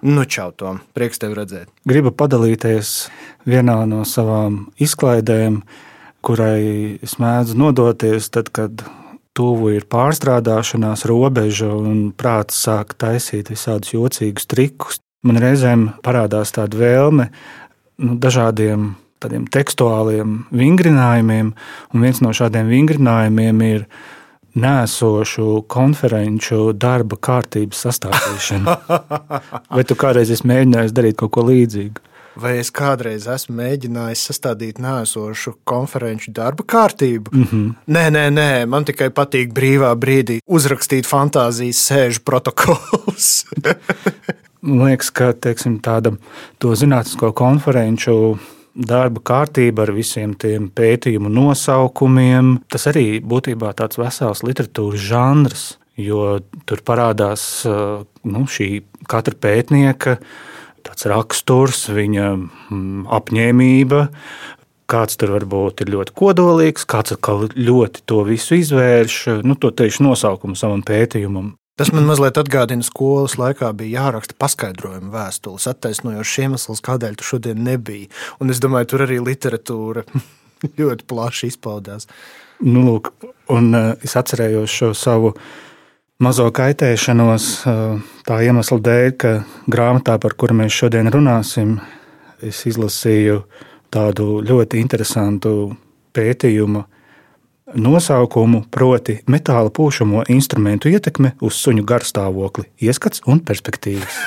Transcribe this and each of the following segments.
Nu, čau, Tom! Prieks tevi redzēt! Gribu padalīties vienā no savām izklaidēm, kurai es mēdzu nodoties tad, kad tuvu ir pārstrādāšanās robeža un prāts sāk taisīt visādus jocīgus trikus. Man reizēm parādās tāda vēlme nu, dažādiem tādiem tekstuāliem vingrinājumiem, un viens no šādiem vingrinājumiem ir nēsošu konferenču darba kārtības sastādīšana. Vai tu kādreiz esi mēģinājis darīt kaut ko līdzīgu? Vai es kādreiz esmu mēģinājis sastādīt nēsošu konferenču darba kārtību? Mm -hmm. Nē, nē, nē, man tikai patīk brīvā brīdī uzrakstīt fantāzijas sēžu protokolus. Man liekas, ka teiksim, tāda to zinātnisko konferenču darba kārtība ar visiem tiem pētījumu nosaukumiem, tas arī būtībā tāds vesels literatūras žanrs, jo tur parādās nu, šī katra pētnieka tāds raksturs, viņa mm, apņēmība. Kāds tur varbūt ir ļoti kodolīgs, kāds atkal ļoti to visu izvērš, nu, to tieši nosaukumu savam pētījumam. Tas man mazliet atgādina, skolas laikā bija jāraksta paskaidrojuma vēstules, attaisnojošs iemesls, kādēļ tu šodien nebija. Un es domāju, tur arī literatūra ļoti plaši izpaudās. Nu, lūk, un uh, es atcerējos šo savu mazo kaitēšanos uh, tā iemesla dēļ, ka grāmatā, par kuru mēs šodien runāsim, es izlasīju tādu ļoti interesantu pētījumu nosaukumu, proti, metāla pūšamo instrumentu ietekme uz suņu garstāvokli, ieskats un perspektīvas.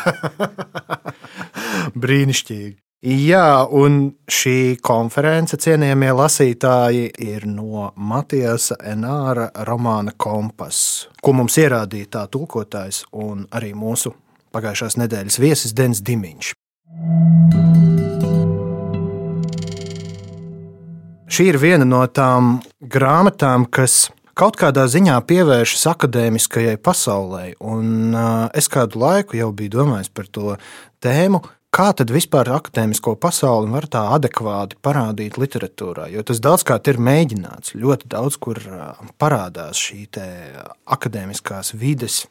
Brīnišķīgi! Jā, un šī konference, cienījamie lasītāji, ir no Matijas Enāra romāna Kompass, ko mums ierādīja tā tulkotājs un arī mūsu pagājušās nedēļas viesis Dens Dimiņš. Šī ir viena no tām grāmatām, kas kaut kādā ziņā pievēršas akadēmiskajai pasaulē. Un es kādu laiku jau biju domājis par to tēmu, kā tad vispār akadēmisko pasauli var tā adekvāti parādīt literatūrā. Jo tas daudzkārt ir mēģināts. Ļoti daudz kur parādās šī akadēmiskās vides.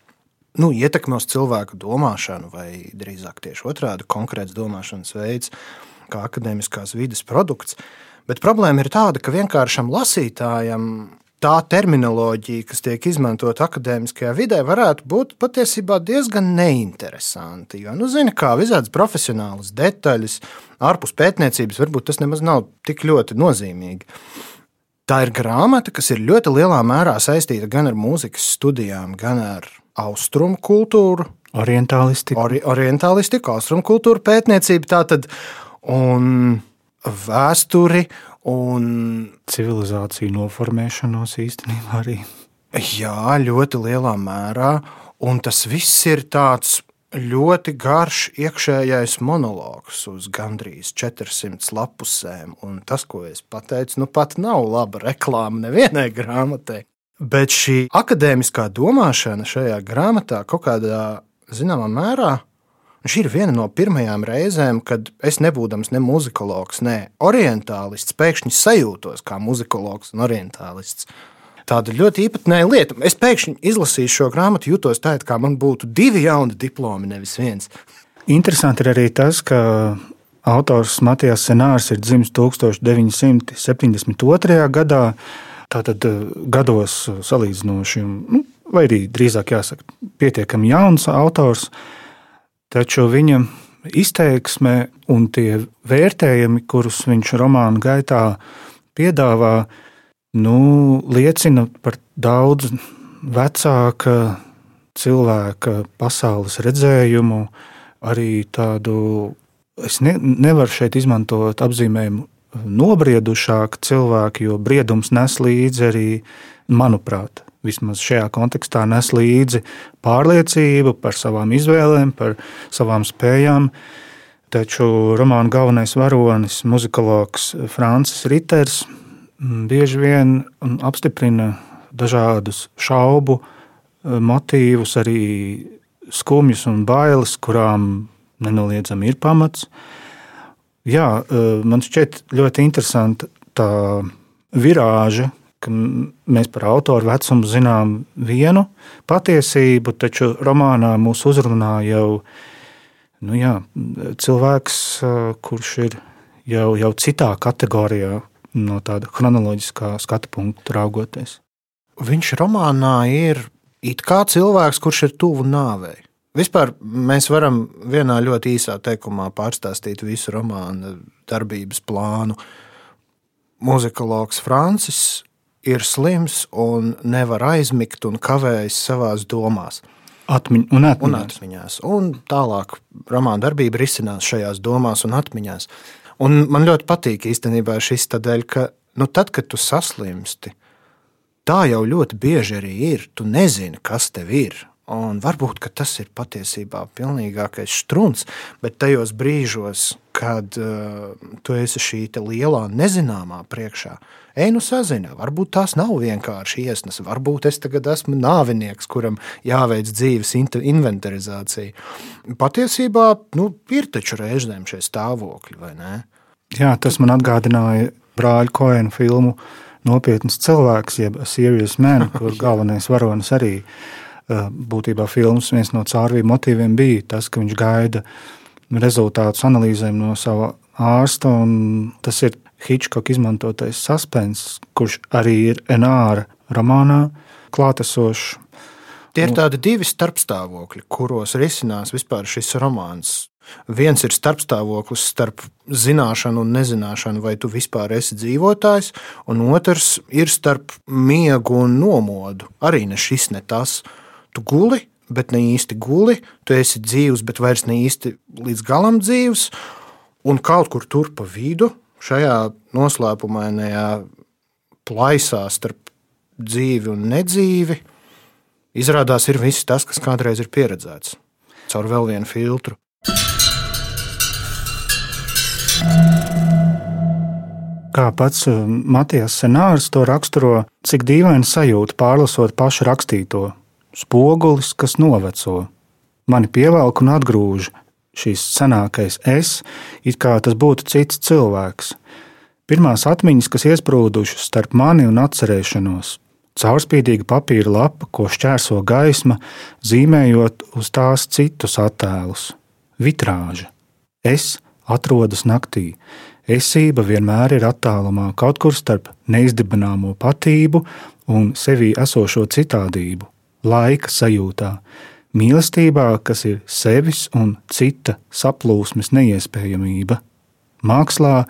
Nu, ietekme uz cilvēku domāšanu, vai drīzāk tieši otrādi - konkrēts domāšanas veids, kā akadēmiskās vides produkts. Bet problēma ir tāda, ka vienkāršam lasītājam tā terminoloģija, kas tiek izmantota akadēmiskajā vidē, varētu būt patiesībā diezgan neinteresanti. Jo, nu, zini, kā visādas profesionālas detaļas, ārpus pētniecības, varbūt tas nemaz nav tik ļoti nozīmīgi. Tā ir grāmata, kas ir ļoti lielā mērā saistīta gan ar mūzikas studijām, gan ar austrumu kultūru, Orientālistiku. ori, orientālistiku, austrumu kultūru pētniecību. Tātad, un vēsturi un civilizāciju noformēšanos īstenībā arī. Jā, ļoti lielā mērā. Un tas viss ir tāds ļoti garš iekšējais monologs uz gandrīz 400 lapusēm. Un tas, ko es pateicu, nu pat nav laba reklāma nevienai grāmatai. Bet šī akadēmiskā domāšana šajā grāmatā kaut kādā zināmā mērā Šī ir viena no pirmajām reizēm, kad es nebūdams ne muzikologs, ne orientālists, pēkšņi sajūtos kā muzikologs un orientālists. Tāda ļoti īpatnēja lieta. Es pēkšņi izlasīju šo grāmatu, jutos tā, it kā man būtu divi jauni diplomi, nevis viens. Interesanti ir arī tas, ka autors Matijas Senārs ir dzimis 1972. gadā, tātad gados salīdzinoši, nu, vai arī drīzāk jāsaka, pietiekami jauns autors. Taču viņa izteiksme un tie vērtējumi, kurus viņš romāna gaitā piedāvā, nu, liecina par daudz vecāka cilvēka pasaules redzējumu, arī tādu, es ne, nevaru šeit izmantot apzīmējumu nobriedušāku cilvēku, jo briedums nes līdzi arī, manuprāt, vismaz šajā kontekstā nes līdzi pārliecību par savām izvēlēm, par savām spējām. Taču romāna galvenais varonis, muzikologs Francis Riters, bieži vien apstiprina dažādus šaubu motīvus, arī skumjas un bailes, kurām nenoliedzami ir pamats. Jā, man šķiet ļoti interesanti tā virāža, ka mēs par autoru vecumu zinām vienu patiesību, taču romānā mūs uzrunā jau nu jā, cilvēks, kurš ir jau, jau citā kategorijā, no tāda chronoloģiskā skatu punkta raugoties. Viņš romānā ir it kā cilvēks, kurš ir tuvu nāvei. Vispār mēs varam vienā ļoti īsā teikumā pārstāstīt visu romānu darbības plānu. Mūzikologs Francis ir slims un nevar aizmigt un kavējas savā domās. Atmiņ, un, atmiņās. un atmiņās. Un tālāk romāna darbība risinās šajās domās un atmiņās. Un man ļoti patīk īstenībā šis tādēļ, ka nu, tad, kad tu saslimsti, tā jau ļoti bieži arī ir. Tu nezini, kas tev ir. Un varbūt tas ir patiesībā pilnīgākais strūns, bet tajos brīžos, kad uh, tu esi šī lielā nezināmā priekšā, ej, nu sazini, varbūt tās nav vienkārši iesnas, varbūt es tagad esmu nāvinieks, kuram jāveic dzīves inventarizācija. Patiesībā nu, ir taču reizēm šie stāvokļi, vai ne? Jā, tas man atgādināja brāļa Koena filmu Nopietns cilvēks, jeb Serious Man, kur galvenais varonis arī ir būtībā filmas viens no caurvīju motīviem bija tas, ka viņš gaida rezultātus analīzēm no sava ārsta. Tas ir Hitchcock izmantotais suspens, kurš arī ir Enāra romānā klātesošs. Tie ir tādi divi starpstāvokļi, kuros risinās vispār šis romāns. Viens ir starpstāvoklis starp zināšanu un nezināšanu, vai tu vispār esi dzīvotājs, un otrs ir starp miegu un nomodu. Arī ne šis, ne tas. Tu guli, bet ne īsti guli, tu esi dzīvs, bet vairs ne īsti līdz galam dzīvs, un kaut kur tur pa vidu, šajā noslēpumainajā plaisā starp dzīvi un nedzīvi, izrādās ir viss tas, kas kādreiz ir pieredzēts. Caur vēl vienu filtru. Kā pats uh, Matijas scenārs to raksturo, cik dīvaini sajūta pārlasot pašu rakstīto, spogulis, kas noveco. Mani pievelk un atgrūž šīs senākais es, it kā tas būtu cits cilvēks. Pirmās atmiņas, kas iesprūdušas starp mani un atcerēšanos, caurspīdīga papīra lapa, ko šķērso gaisma, zīmējot uz tās citus attēlus. Vitrāža. Es atrodas naktī. Esība vienmēr ir attālumā, kaut kur starp neizdibināmo patību un sevī esošo citādību laika sajūtā, mīlestībā, kas ir sevis un cita saplūsmes neiespējamība, mākslā,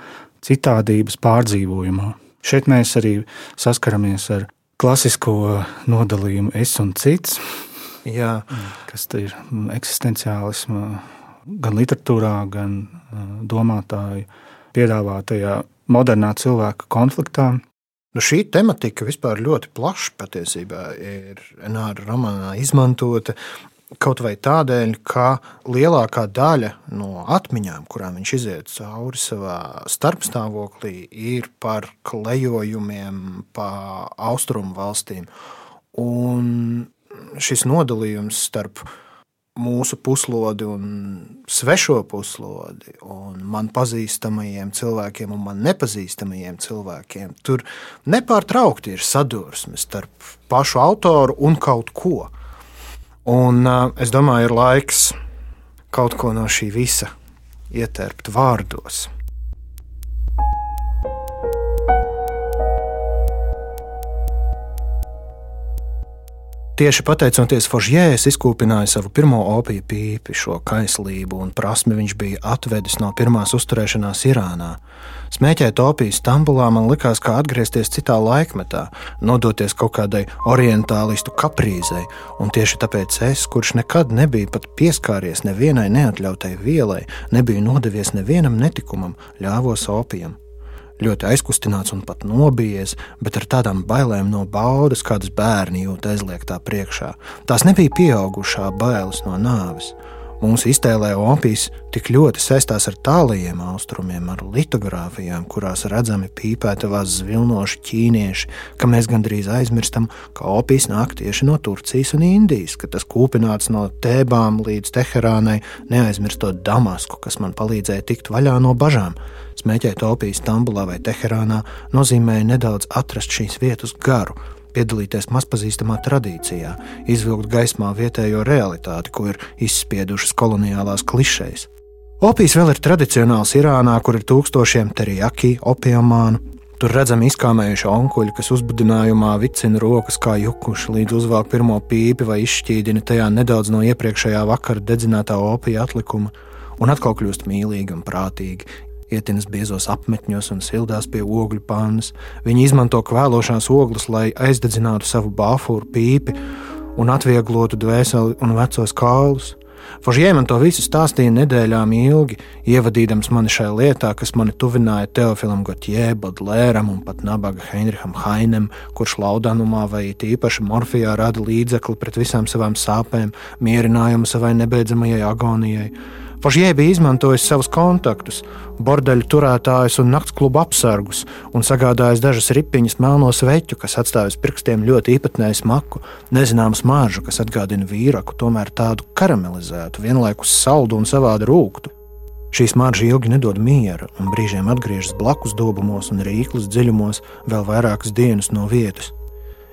citādības pārdzīvojumā. Šeit mēs arī saskaramies ar klasisko nodalījumu es un cits. Jā. Kas ir eksistenciālisma gan literatūrā, gan domātāju piedāvātajā modernā cilvēka konfliktā. Nu, šī tematika vispār ļoti plaši patiesībā ir Nāra romānā izmantota. Kaut vai tādēļ, ka lielākā daļa no atmiņām, kurām viņš iziet cauri savā starpstāvoklī, ir par klejojumiem pa austrumu valstīm. Un šis nodalījums starp mūsu puslodi un svešo puslodi, un man pazīstamajiem cilvēkiem un man nepazīstamajiem cilvēkiem. Tur nepārtraukti ir sadursme starp pašu autoru un kaut ko. Un es domāju, ir laiks kaut ko no šī visa ietērpt vārdos. Tieši pateicoties Fožjē, es izkūpināju savu pirmo opiju pīpi, šo kaislību un prasmi viņš bija atvedis no pirmās uzturēšanās Irānā. Smēķēt opiju Stambulā man likās kā atgriezties citā laikmetā, nodoties kaut kādai orientālistu kaprīzei, un tieši tāpēc es, kurš nekad nebija pat pieskāries nevienai neatļautai vielai, nebiju nodevies nevienam netikumam, ļāvos opijam ļoti aizkustināts un pat nobijies, bet ar tādām bailēm no baudas, kādas bērni jūt aizliegtā priekšā. Tās nebija pieaugušā bailes no nāves. Mūsu iztēlē opijas tik ļoti saistās ar tālajiem austrumiem, ar litogrāfijām, kurās redzami pīpētavās zvilnoši ķīnieši, ka mēs gandrīz aizmirstam, ka opijas nāk tieši no Turcijas un Indijas, ka tas kūpināts no Tēbām līdz Teherānai, neaizmirstot Damasku, kas man palīdzēja tikt vaļā no bažām. Smēķēt opijas Stambulā vai Teherānā nozīmēja nedaudz atrast šīs vietas garu, piedalīties mazpazīstamā tradīcijā, izvilkt gaismā vietējo realitāti, ko ir izspiedušas koloniālās klišejas. Opijas vēl ir tradicionāls Irānā, kur ir tūkstošiem terijaki, opiumānu. Tur redzami izkāmējuši onkuļi, kas uzbudinājumā vicina rokas kā jukuši, līdz uzvelk pirmo pīpi vai izšķīdina tajā nedaudz no iepriekšējā vakara dedzinātā opija atlikuma, un atkal kļūst mīlīgi un prātīgi, ietinas biezos apmetņos un sildās pie ogļu pannas. Viņi izmanto kvēlošās ogles, lai aizdedzinātu savu bāfuru pīpi un atvieglotu dvēseli un vecos kaulus. Fožie man to visu stāstīja nedēļām ilgi, ievadījams mani šajā lietā, kas mani tuvināja Teofilam Gotjē, Bodlēram un pat nabaga Heinricham Hainem, kurš laudanumā vai īpaši morfijā rada līdzekli pret visām savām sāpēm, mierinājumu savai nebeidzamajai agonijai. Fožie bija izmantojis savus kontaktus, bordeļu turētājus un naktsklubu apsargus un sagādājis dažas ripiņas melno sveķu, kas atstāja uz pirkstiem ļoti īpatnēju smaku, nezināmu smāržu, kas atgādina vīraku, tomēr tādu karamelizētu, vienlaikus saldu un savādu rūktu. Šī smarža ilgi nedod miera, un brīžiem atgriežas blakus dobumos un rīklas dziļumos vēl vairākas dienas no vietas.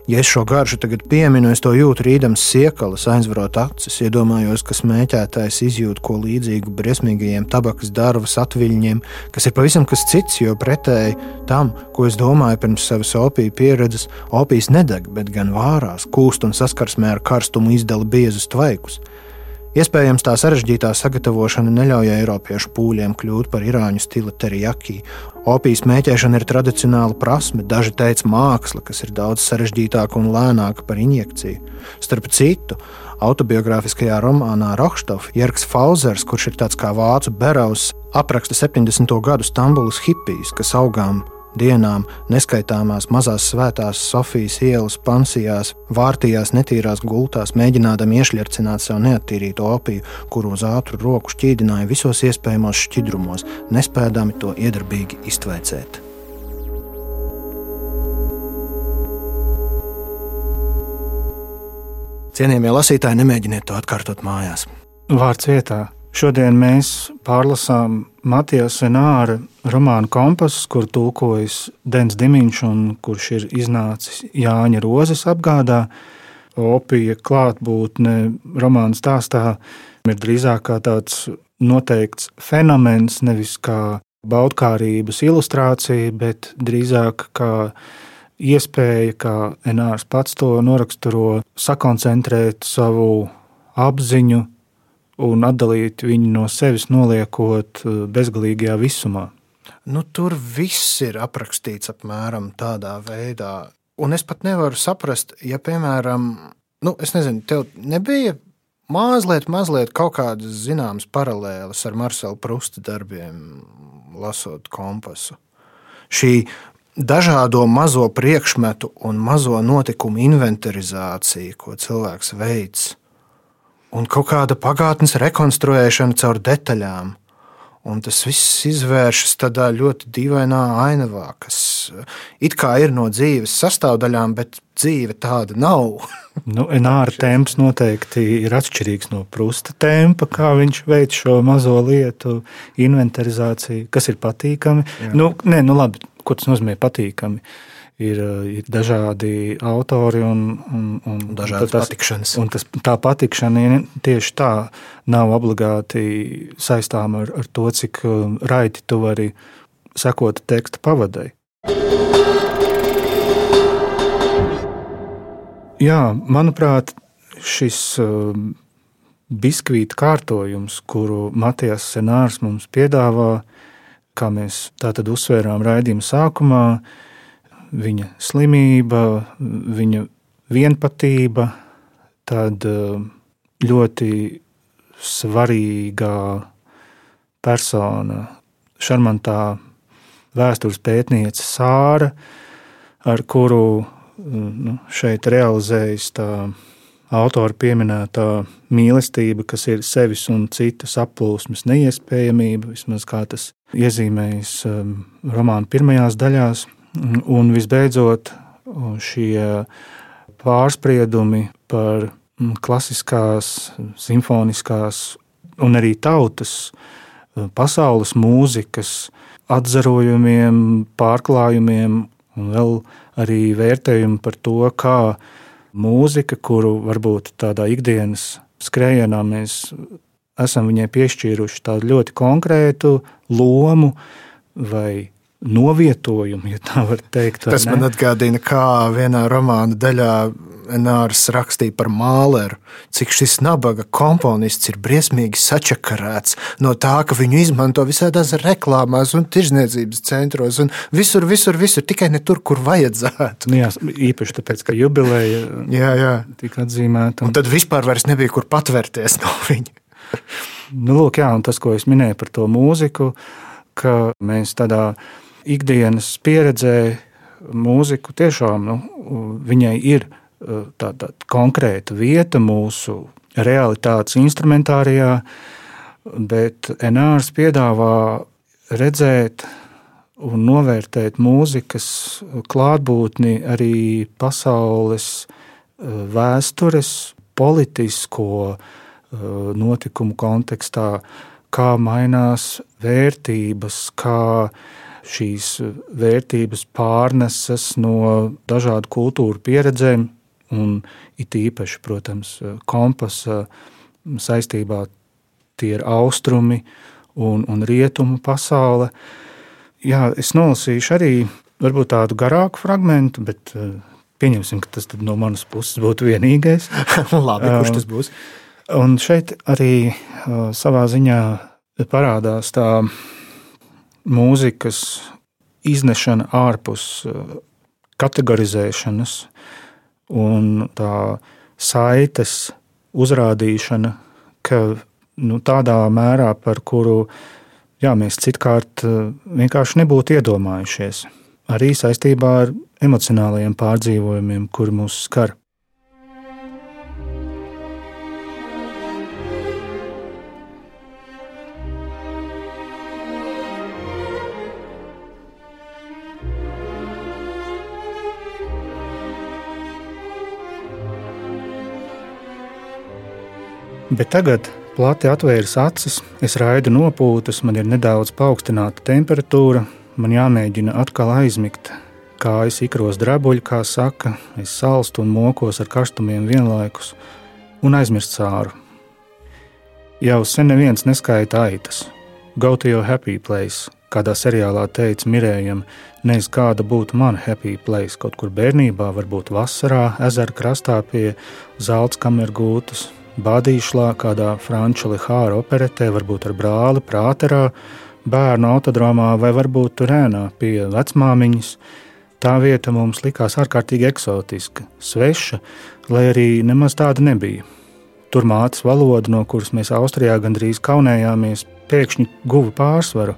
Ja es šo garšu tagad pieminu, es to jūtu rīdams siekalas, aizvarot acis, iedomājos, ka smēķētājs izjūt ko līdzīgu briesmīgajiem tabakas dārvas atviļņiem, kas ir pavisam kas cits, jo pretēji tam, ko es domāju pirms savas opiju pieredzes, opijas nedeg, bet gan vārās, kūst un saskarsmē ar karstumu izdala biezus tvaikus. Iespējams, tā sarežģītā sagatavošana neļauj Eiropiešu pūļiem kļūt par irāņu stila terijaki. Opijas mēķēšana ir tradicionāla prasme, daži teica māksla, kas ir daudz sarežģītāka un lēnāka par injekciju. Starp citu, autobiogrāfiskajā romānā Rohstoff Jerks Fauzers, kurš ir tāds kā vācu beraus, apraksta 70. gadu Stambulas hipijas, kas augām dienām neskaitāmās mazās svētās Sofijas ielas pansijās, vārtījās netīrās gultās, mēģinādami iešļarcināt sev neattīrītu opiju, kuru uz ātru roku šķīdināja visos iespējamos šķidrumos, nespēdami to iedarbīgi iztveicēt. Cienījamie lasītāji, nemēģiniet to atkārtot mājās. Vārds vietā. Šodien mēs pārlasām Matijas Senāra romānu Kompass, kur tulkojas Dens Dimiņš un kurš ir iznācis Jāņa Rozes apgādā. Opija klātbūtne romāna stāstā ir drīzāk kā tāds noteikts fenomens, nevis kā baudkārības ilustrācija, bet drīzāk kā iespēja, kā Enārs pats to noraksturo, sakoncentrēt savu apziņu un atdalīt viņu no sevis, noliekot eh, bezgalīgajā visumā. Nu, tur viss ir aprakstīts apmēram tādā veidā. Un es pat nevaru saprast, ja, piemēram, nu, es nezinu, tev nebija mazliet, mazliet kaut kādas zināmas paralēlas ar Marsela Prusta darbiem, lasot kompasu. Šī dažādo mazo priekšmetu un mazo notikumu inventarizācija, ko cilvēks veids, un kaut kāda pagātnes rekonstruēšana caur detaļām. Un tas viss izvēršas tādā ļoti dīvainā ainavā, kas it kā ir no dzīves sastāvdaļām, bet dzīve tāda nav. nu, Nāra temps noteikti ir atšķirīgs no Prusta tempa, kā viņš veic šo mazo lietu inventarizāciju, kas ir patīkami. Jā. Nu, nē, nu labi, ko tas nozīmē patīkami? Uh, ir, ir dažādi autori un, un, un dažādas tas, patikšanas. Un tas, tā patikšana tieši tā nav obligāti saistāma ar, ar to, cik um, raiti tu vari sekot teksta pavadai. Jā, manuprāt, šis um, biskvīta kārtojums, kuru Matijas Senārs mums piedāvā, kā mēs tātad uzsvērām raidījuma sākumā, ir viņa slimība, viņa vienpatība, tad eh, ļoti svarīgā persona, šarmantā vēstures pētniece Sāra, ar kuru nu, šeit realizējas tā autora pieminētā mīlestība, kas ir sevis un citas aplūsmes neiespējamība, vismaz kā tas iezīmējas um, romāna pirmajās daļās. Un visbeidzot, šie pārspriedumi par mm, klasiskās, simfoniskās un arī tautas uh, pasaules mūzikas atzarojumiem, pārklājumiem un vēl arī vērtējumu par to, kā mūzika, kuru varbūt tādā ikdienas skrējienā mēs esam viņai piešķīruši tādu ļoti konkrētu lomu vai novietojumu, ja tā var teikt. Tas man atgādina, kā vienā romāna daļā Nārs rakstīja par Māleru, cik šis nabaga komponists ir briesmīgi sačakarēts no tā, ka viņu izmanto visādās reklāmās un tirzniecības centros un visur, visur, visur, tikai ne tur, kur vajadzētu. Nu jā, īpaši tāpēc, ka jubileja jā, jā. tika atzīmēta. Un... un tad vispār vairs nebija kur patvērties no viņa. nu, lūk, jā, un tas, ko es minēju par to mūziku, ka mēs tādā ikdienas pieredzē mūziku tiešām nu, viņai ir tāda konkrēta vieta mūsu realitātes instrumentārijā, bet Enārs piedāvā redzēt un novērtēt mūzikas klātbūtni arī pasaules vēstures, politisko notikumu kontekstā, kā mainās vērtības, kā šīs vērtības pārnesas no dažādu kultūru pieredzēm, un it īpaši, protams, kompasa saistībā tie ir austrumi un, un rietumu pasaule. Jā, es nolasīšu arī varbūt tādu garāku fragment, bet eh, pieņemsim, ka tas no manas puses būtu vienīgais. Labi, kurš tas būs? Un šeit arī uh, savā ziņā parādās tā mūzikas iznešana ārpus uh, kategorizēšanas, un tā saites uzrādīšana, ka nu, tādā mērā, par kuru jā, mēs citkārt uh, vienkārši nebūtu iedomājušies, arī saistībā ar emocionālajiem pārdzīvojumiem, kuri mūs skar. Bet tagad, plati atvēris acis, es raidu nopūtas, man ir nedaudz paaugstināta temperatūra, man jāmēģina atkal aizmigt. Kājas ikros drabuļi, kā saka, es salstu un mokos ar karstumiem vienlaikus un aizmirst sāru. Jau sen neviens neskaita aitas. Go to your happy place, kādā seriālā teica Mirējam, nezinu, kāda būtu mana happy place. Kaut kur bērnībā, varbūt vasarā, ezera krastā pie zelta kameras gūtas, Bādīšlā, kādā franču lihāra operetē, varbūt ar brāli, prāterā, bērnu autodromā vai varbūt turēnā pie vecmāmiņas. Tā vieta mums likās ārkārtīgi eksotiska, sveša, lai arī nemaz tāda nebija. Tur mātes valoda, no kuras mēs Austrijā gandrīz kaunējāmies, pēkšņi guva pārsvaru,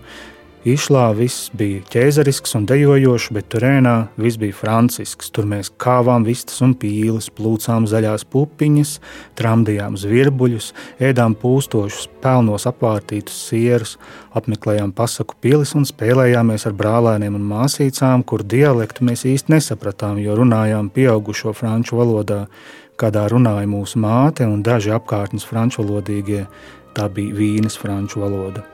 Išlā viss bija ķēzarisks un dejojošs, bet turēnā viss bija francisks. Tur mēs kāvām vistas un pīles, plūcām zaļās pupiņas, tramdījām zvirbuļus, ēdām pūstošus, pelnos apvārtītus sierus, apmeklējām pasaku pilis un spēlējāmies ar brālēniem un māsīcām, kur dialektu mēs īsti nesapratām, jo runājām pieaugušo franču valodā, kādā runāja mūsu māte un daži apkārtnes franču valodīgie. Tā bija vīnes franču valoda.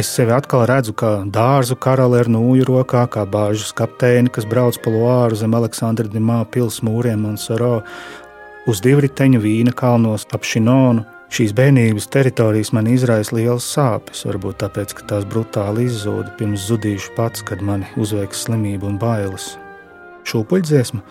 Es sevi atkal redzu kā dārzu karali ar nūju rokā, kā bāžas kapteini, kas brauc pa Loāru zem Aleksandra Dimā pilsētas mūriem un Saro uz divriteņu vīna kalnos ap Šinonu. Šīs bērnības teritorijas man izraisa liels sāpes, varbūt tāpēc, ka tās brutāli izzuda pirms zudīšu pats, kad mani uzveiks slimība un bailes. Šūpuļdziesma,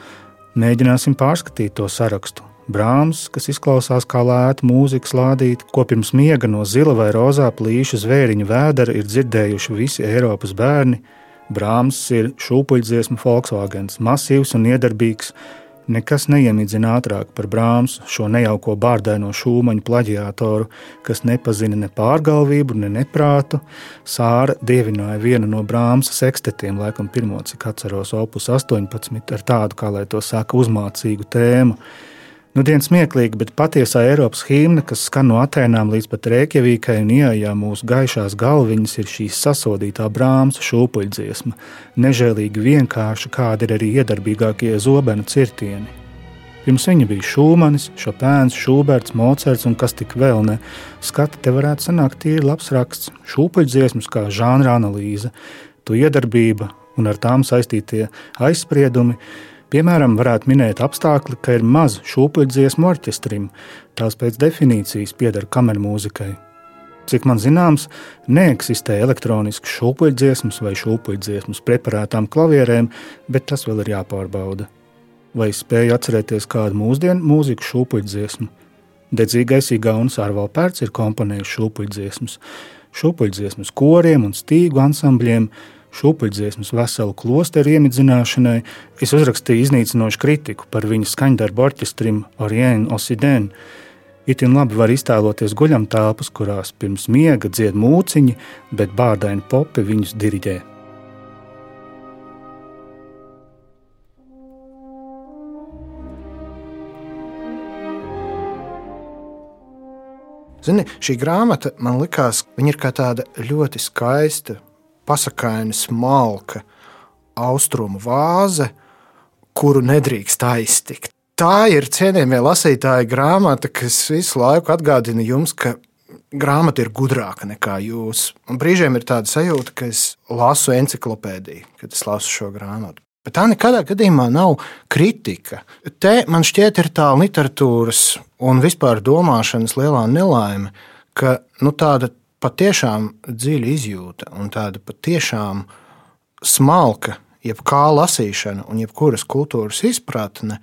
mēģināsim pārskatīt to sarakstu, Brāms, kas izklausās kā lēta mūzikas lādīte, ko pirms miega no zila vai rozā plīša zvēriņa vēdera ir dzirdējuši visi Eiropas bērni. Brāms ir šūpuļdziesmu Volkswagens, masīvs un iedarbīgs. Nekas neiemidzina ātrāk par Brāmsu, šo nejauko bārdaino šūmaņu plaģiātoru, kas nepazina ne pārgalvību, ne neprātu. Sāra dievināja vienu no Brāmsa sekstetiem, laikam pirmo, cik atceros, opus 18, ar tādu, kā lai to saka, uzmācīgu tēmu Nu, dienas smieklīgi, bet patiesā Eiropas himna, kas skan no Atēnām līdz pat Rēķevīkai un ieejā mūsu gaišās galviņas, ir šī sasodītā brāmas šūpuļdziesma, nežēlīgi vienkārša, kāda ir arī iedarbīgākie zobenu cirtieni. Pirms viņa bija Šūmanis, Šopēns, Šuberts, Mocerts un kas tik vēl ne. Skati te varētu sanākt tīri labs raksts, šūpuļdziesmas kā žanra analīze, to iedarbība un ar tām saistītie aizspriedumi – Piemēram, varētu minēt apstākli, ka ir maz šūpuļdziesmu orķestrim, tās pēc definīcijas pieder kamermūzikai. Cik man zināms, neeksistē elektronisks šūpuļdziesmas vai šūpuļdziesmas preparētām klavierēm, bet tas vēl ir jāpārbauda. Vai spēju atcerēties kādu mūsdienu mūziku šūpuļdziesmu? Dedzīgais Igaunis Arvalpērts ir komponējis šūpuļdziesmas, šūpuļdziesmas koriem un stīgu ansambļiem, šūpuļdziesmas veselu klosteru iemidzināšanai, es uzrakstīju iznīcinošu kritiku par viņa skaņdarbu orķestrim Orienu Osidēnu. Itin labi var iztēloties guļam telpas, kurās pirms miega dzied mūciņi, bet bārdaini popi viņus diriģē. Zini, šī grāmata man likās, ir kā tāda ļoti skaista pasakaini smalka austrumu vāze, kuru nedrīkst aiztikt. Tā ir cienījamie lasītāji grāmata, kas visu laiku atgādina jums, ka grāmata ir gudrāka nekā jūs. Un brīžiem ir tāda sajūta, ka es lasu encyklopēdiju, kad es lasu šo grāmatu. Bet tā nekādā gadījumā nav kritika. Te man šķiet, ir tā literatūras un vispār domāšanas lielā nelaime, ka nu, tāda patiešām dziļa izjūta un tāda patiešām smalka, jebkā lasīšana un jebkuras kultūras izpratne,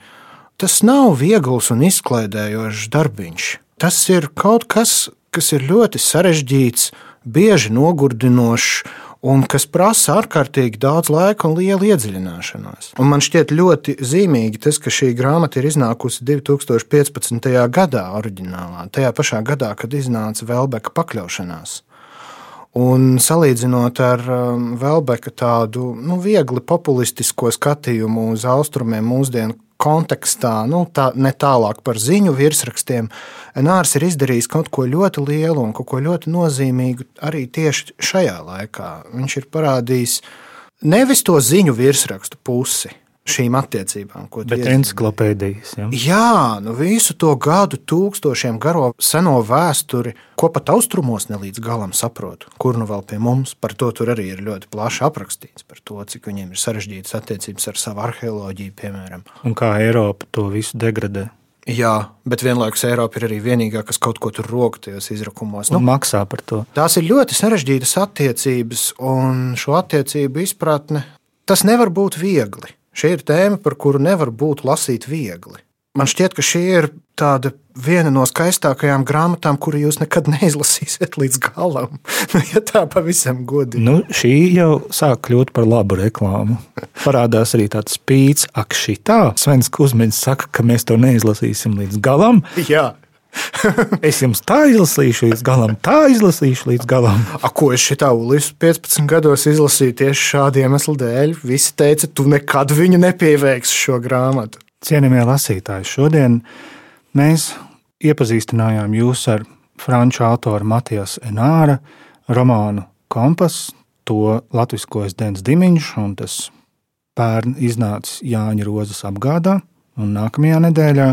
tas nav viegls un izklaidējošs darbiņš. Tas ir kaut kas, kas ir ļoti sarežģīts, bieži nogurdinošs un kas prasa ārkārtīgi daudz laika un lielu iedziļināšanos. Un man šķiet ļoti zīmīgi tas, ka šī grāmata ir iznākusi 2015. gadā, oriģinālā, tajā pašā gadā, kad iznāca Velbeka pakļaušanās. Un salīdzinot ar um, Velbeka tādu nu, viegli populistisko skatījumu uz austrumiem mūsdienu kontekstā, nu, tā, ne tālāk par ziņu virsrakstiem, Nārs ir izdarījis kaut ko ļoti lielu un kaut ko ļoti nozīmīgu arī tieši šajā laikā. Viņš ir parādījis nevis to ziņu virsrakstu pusi, šīm attiecībām. Bet encyklopēdijas. Ja? Jā, nu visu to gadu tūkstošiem garo seno vēsturi, ko pat austrumos ne līdz galam saprotu, kur nu vēl pie mums. Par to tur arī ir ļoti plaši aprakstīts, par to, cik viņiem ir sarežģītas attiecības ar savu arheoloģiju, piemēram. Un kā Eiropa to visu degradē. Jā, bet vienlaikus Eiropa ir arī vienīgā, kas kaut ko tur rok tajos izrakumos. Nu, maksā par to. Tās ir ļoti sarežģītas attiecības, un šo attiecību izpratne tas nevar būt viegli. Šī ir tēma, par kuru nevar būt lasīt viegli. Man šķiet, ka šī ir viena no skaistākajām grāmatām, kuru jūs nekad neizlasīsiet līdz galam. Nu, ja tā pavisam godīgi. Nu, šī jau sāk kļūt par labu reklāmu. Parādās arī tāds spīts, ak, šī tā. Svens Kusmins saka, ka mēs to neizlasīsim līdz galam. Jā. Es jums tā izlasīšu līdz galam, tā izlasīšu līdz galam. A, ko es šitā Ulis 15 gados izlasīju tieši šādu iemeslu dēļ? Visi teica, tu nekad viņu nepieveiksi šo grāmatu. Cienījamie lasītāji, šodien mēs iepazīstinājām jūs ar franču autoru Matijas Enāra romānu Kompas, to latviskojas Dens Dimiņš, un tas pērn iznācis Jāņa Rozes apgādā, un nākamajā nedēļā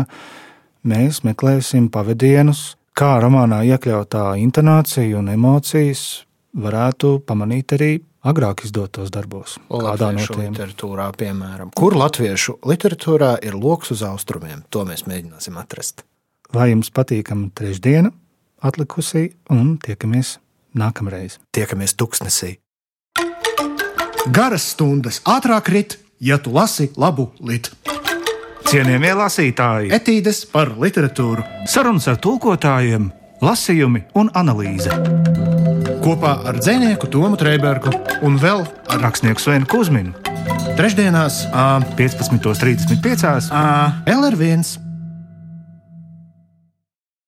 mēs meklēsim pavadienus, kā romānā iekļautā intonācija un emocijas varētu pamanīt arī agrāk izdotos darbos. Kādā no tiem literatūrā, piemēram, kur latviešu literatūrā ir lokus uz austrumiem, to mēs mēģināsim atrast. Lai jums patīkama trešdiena, atlikusī, un tiekamies nākamreiz. Tiekamies tuksnesī. Garas stundas ātrāk rit, ja tu lasi labu literatūru. Cienījamie lasītāji, etīdes par literatūru, sarunas ar tulkotājiem, lasījumi un analīze. Kopā ar dzinieku Tomu Trēbergu un vēl ar rakstnieku Svenu Kusminu. Trešdienās, 15.35. LR1